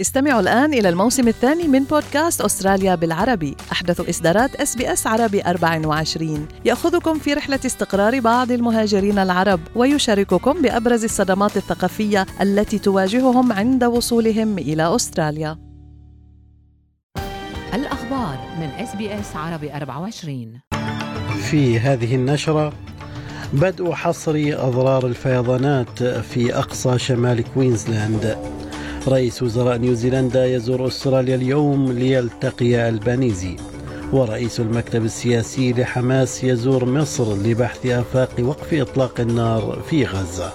استمعوا الآن إلى الموسم الثاني من بودكاست أستراليا بالعربي. أحدث إصدارات إس بي إس عربي 24 يأخذكم في رحلة استقرار بعض المهاجرين العرب ويشارككم بأبرز الصدمات الثقافية التي تواجههم عند وصولهم إلى أستراليا. الأخبار من إس بي إس عربي 24 في هذه النشرة بدء حصر أضرار الفيضانات في أقصى شمال كوينزلاند. رئيس وزراء نيوزيلندا يزور أستراليا اليوم ليلتقي البانيزي. ورئيس المكتب السياسي لحماس يزور مصر لبحث آفاق وقف إطلاق النار في غزة.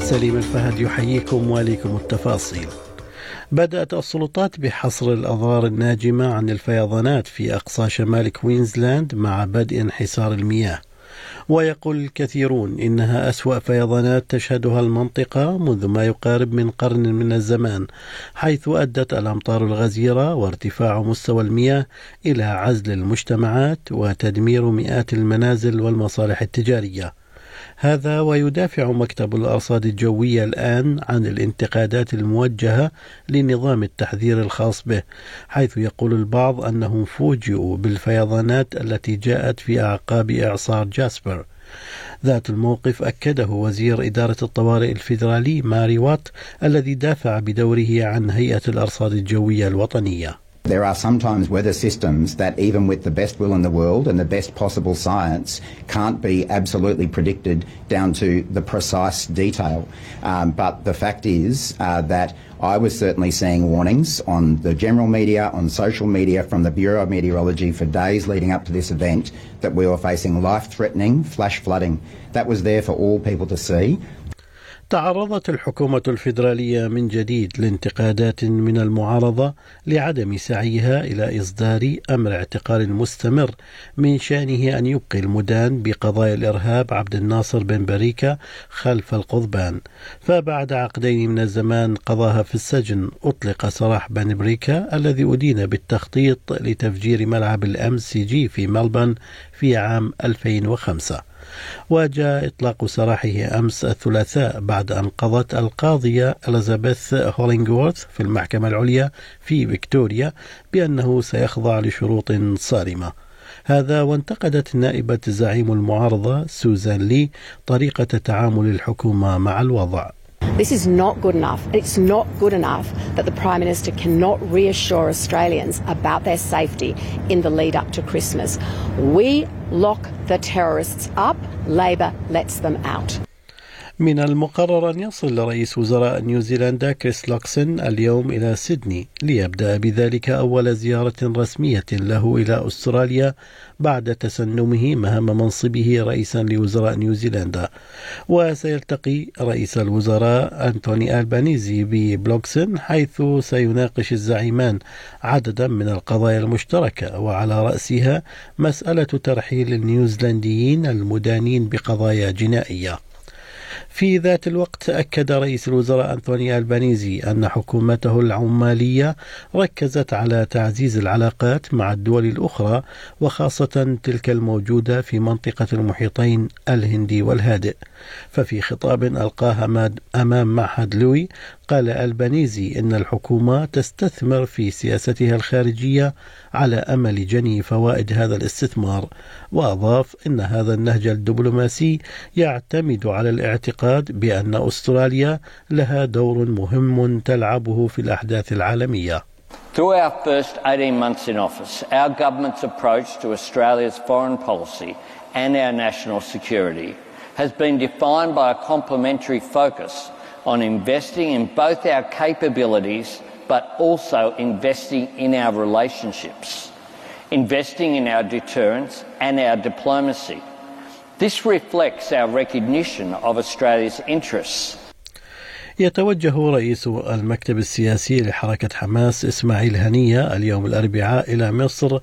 سليم الفهد يحييكم وليكم التفاصيل. بدأت السلطات بحصر الأضرار الناجمة عن الفيضانات في أقصى شمال كوينزلاند مع بدء انحسار المياه. ويقول الكثيرون إنها أسوأ فيضانات تشهدها المنطقة منذ ما يقارب من قرن من الزمان حيث أدت الأمطار الغزيرة وارتفاع مستوى المياه إلى عزل المجتمعات وتدمير مئات المنازل والمصالح التجارية. هذا ويدافع مكتب الأرصاد الجوية الآن عن الانتقادات الموجهة لنظام التحذير الخاص به حيث يقول البعض أنهم فوجئوا بالفيضانات التي جاءت في أعقاب إعصار جاسبر. ذات الموقف أكده وزير إدارة الطوارئ الفيدرالي ماري وات الذي دافع بدوره عن هيئة الأرصاد الجوية الوطنية. There are sometimes weather systems that, even with the best will in the world and the best possible science, can't be absolutely predicted down to the precise detail. Um, but the fact is uh, that I was certainly seeing warnings on the general media, on social media, from the Bureau of Meteorology for days leading up to this event that we were facing life threatening flash flooding. That was there for all people to see. تعرضت الحكومة الفيدرالية من جديد لانتقادات من المعارضة لعدم سعيها إلى إصدار أمر اعتقال مستمر من شأنه أن يبقي المدان بقضايا الإرهاب عبد الناصر بن بريكة خلف القضبان. فبعد عقدين من الزمان قضاها في السجن أطلق سراح بن بريكة الذي أدين بالتخطيط لتفجير ملعب الأم سي جي في ملبن في عام 2005 وجاء إطلاق سراحه أمس الثلاثاء بعد أن قضت القاضية إليزابيث هولينغورث في المحكمة العليا في فيكتوريا بأنه سيخضع لشروط صارمة. هذا وانتقدت نائبة زعيم المعارضة سوزان لي طريقة تعامل الحكومة مع الوضع. This is not good enough. It's not good enough that the Prime Minister cannot reassure Australians about their safety in the lead up to Christmas. We lock the terrorists up, Labor lets them out. من المقرر أن يصل رئيس وزراء نيوزيلندا كريس لوكسن اليوم إلى سيدني ليبدأ بذلك أول زيارة رسمية له إلى أستراليا بعد تسنمه مهام منصبه رئيسا لوزراء نيوزيلندا. وسيلتقي رئيس الوزراء أنتوني ألبانيزي بلوكسن حيث سيناقش الزعيمان عددا من القضايا المشتركة وعلى رأسها مسألة ترحيل النيوزيلنديين المدانين بقضايا جنائية. في ذات الوقت أكد رئيس الوزراء أنتوني ألبانيزي أن حكومته العمالية ركزت على تعزيز العلاقات مع الدول الأخرى وخاصة تلك الموجودة في منطقة المحيطين الهندي والهادئ. ففي خطاب ألقاه أمام معهد لوي قال ألبانيزي إن الحكومة تستثمر في سياستها الخارجية على أمل جني فوائد هذا الاستثمار. وأضاف إن هذا النهج الدبلوماسي يعتمد على الاعتقاد بأن أستراليا لها دور مهم تلعبه في الأحداث العالمية Through our first 18 months in office, our government's approach to Australia's foreign policy and our national security has been defined by a complementary focus on investing in both our capabilities but also investing in our relationships, investing in our deterrence and our diplomacy. This reflects our recognition of Australia's interests يتوجه رئيس المكتب السياسي لحركة حماس إسماعيل هنية اليوم الأربعاء إلى مصر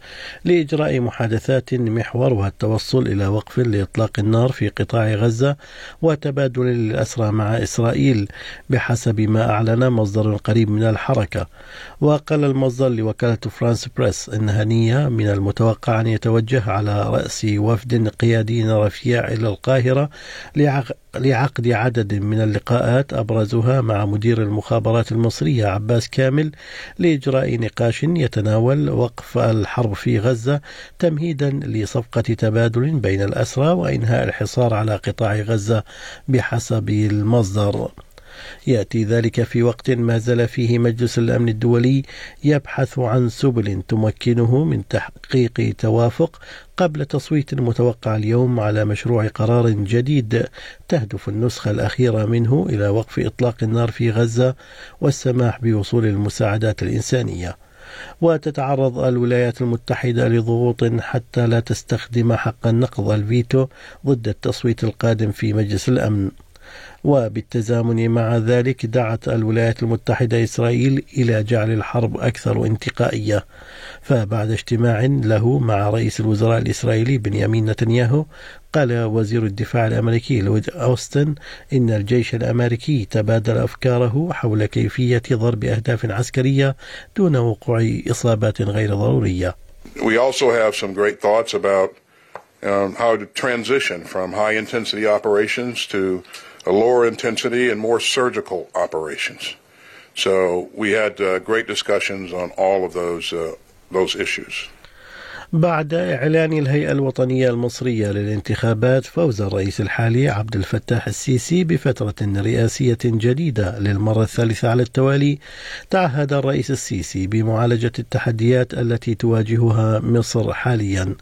لإجراء محادثات محورها التوصل إلى وقف لإطلاق النار في قطاع غزة وتبادل الأسرى مع إسرائيل بحسب ما أعلن مصدر قريب من الحركة. وقال المصدر لوكالة فرانس بريس أن هنية من المتوقع أن يتوجه على رأس وفد قيادي رفيع إلى القاهرة لعقد عدد من اللقاءات أبرزها مع مدير المخابرات المصرية عباس كامل لإجراء نقاش يتناول وقف الحرب في غزة تمهيدا لصفقة تبادل بين الأسرى وإنهاء الحصار على قطاع غزة بحسب المصدر. يأتي ذلك في وقت ما زال فيه مجلس الأمن الدولي يبحث عن سبل تمكنه من تحقيق توافق قبل تصويت متوقع اليوم على مشروع قرار جديد تهدف النسخة الأخيرة منه إلى وقف إطلاق النار في غزة والسماح بوصول المساعدات الإنسانية. وتتعرض الولايات المتحدة لضغوط حتى لا تستخدم حق النقض الفيتو ضد التصويت القادم في مجلس الأمن. وبالتزامن مع ذلك دعت الولايات المتحدة إسرائيل إلى جعل الحرب أكثر انتقائية فبعد اجتماع له مع رئيس الوزراء الإسرائيلي بنيامين نتنياهو قال وزير الدفاع الأمريكي لويد أوستن إن الجيش الأمريكي تبادل أفكاره حول كيفية ضرب أهداف عسكرية دون وقوع إصابات غير ضرورية. We also have some great thoughts about um, how to transition from high intensity operations to lower intensity and more surgical operations. So we had uh, great discussions on all of those uh, those issues. بعد إعلان الهيئة الوطنية المصرية للانتخابات فوز الرئيس الحالي عبد الفتاح السيسي بفترة رئاسية جديدة للمرة الثالثة على التوالي. تعهد الرئيس السيسي بمعالجة التحديات التي تواجهها مصر حاليا.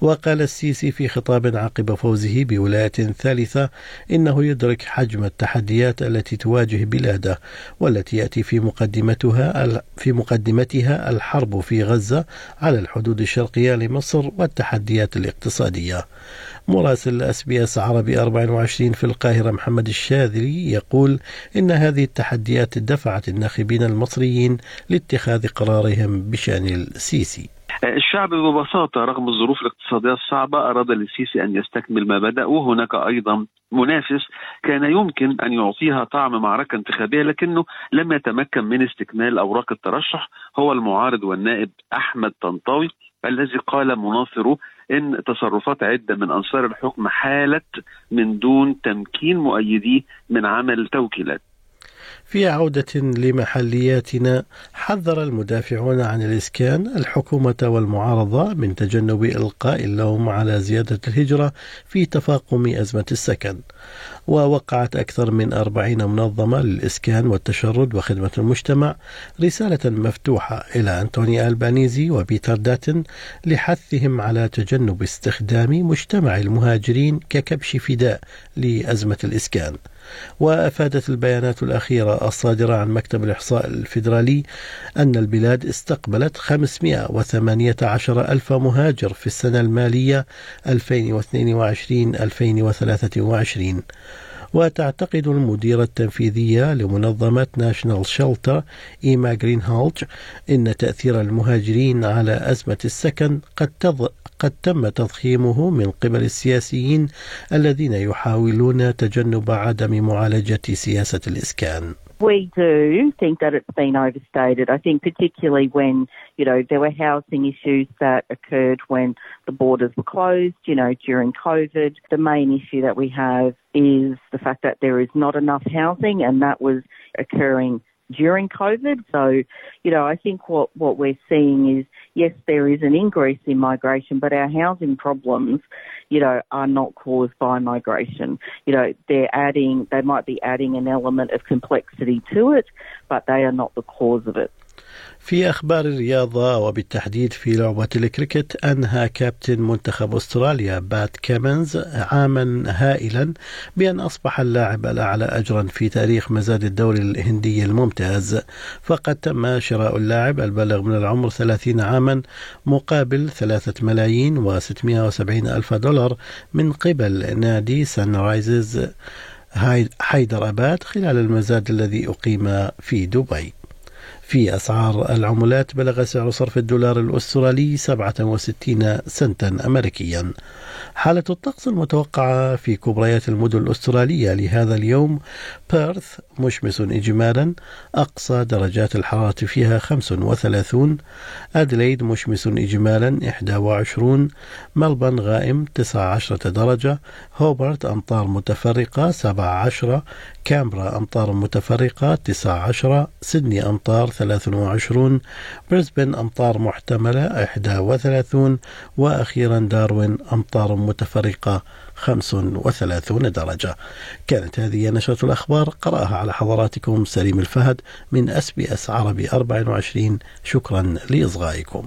وقال السيسي في خطاب عقب فوزه بولاية ثالثة إنه يدرك حجم التحديات التي تواجه بلاده والتي يأتي في مقدمتها في مقدمتها الحرب في غزة على الحدود الشرقية الإفريقية لمصر والتحديات الاقتصادية. مراسل إس بي إس عربي 24 في القاهرة محمد الشاذلي يقول إن هذه التحديات دفعت الناخبين المصريين لاتخاذ قرارهم بشأن السيسي الشعب ببساطة رغم الظروف الاقتصادية الصعبة أراد للسيسي أن يستكمل ما بدأ وهناك أيضا منافس كان يمكن أن يعطيها طعم معركة انتخابية لكنه لم يتمكن من استكمال أوراق الترشح. هو المعارض والنائب أحمد طنطاوي. الذي قال مناصره إن تصرفات عدة من أنصار الحكم حالت من دون تمكين مؤيديه من عمل توكيلات. في عودة لمحلياتنا. حذر المدافعون عن الإسكان الحكومة والمعارضة من تجنب إلقاء اللوم على زيادة الهجرة في تفاقم أزمة السكن. ووقعت أكثر من أربعين منظمة للإسكان والتشرد وخدمة المجتمع رسالة مفتوحة إلى أنتوني ألبانيزي وبيتر داتن لحثهم على تجنب استخدام مجتمع المهاجرين ككبش فداء لأزمة الإسكان. وأفادت البيانات الأخيرة الصادرة عن مكتب الإحصاء الفيدرالي أن البلاد استقبلت 518 ألف مهاجر في السنة المالية 2022-2023 وتعتقد المديرة التنفيذية لمنظمة ناشونال شلتر إيما جرين هولج إن تأثير المهاجرين على أزمة السكن قد قد تم تضخيمه من قبل السياسيين الذين يحاولون تجنب عدم معالجة سياسة الإسكان. We do think that it's been overstated. I think particularly when, you know, there were housing issues that occurred when the borders were closed, you know, during COVID. The main issue that we have is the fact that there is not enough housing and that was occurring during COVID. So, you know, I think what, what we're seeing is, yes, there is an increase in migration, but our housing problems, you know, are not caused by migration. You know, they're adding, they might be adding an element of complexity to it, but they are not the cause of it. في أخبار الرياضة وبالتحديد في لعبة الكريكت أنهى كابتن منتخب أستراليا بات كيمنز عاما هائلا بأن أصبح اللاعب الأعلى أجرا في تاريخ مزاد الدوري الهندي الممتاز. فقد تم شراء اللاعب البالغ من العمر 30 عاما مقابل 3 ملايين و670 ألف دولار من قبل نادي سان رايزز حيدر أباد خلال المزاد الذي أقيم في دبي. في أسعار العملات بلغ سعر صرف الدولار الأسترالي 67 سنتا أمريكيا. حالة الطقس المتوقعة في كبريات المدن الأسترالية لهذا اليوم بيرث مشمس إجمالا أقصى درجات الحرارة فيها 35 أدليد مشمس إجمالا 21 ملبن غائم 19 درجة هوبرت أمطار متفرقة 17 كامبرا أمطار متفرقة 19 سيدني أمطار 23 بريسبن أمطار محتملة 31 وأخيرا داروين أمطار متفرقة 35 درجة. كانت هذه نشرة الأخبار قرأها على حضراتكم سليم الفهد من أس بي أس عربي 24 شكرا لإصغائكم.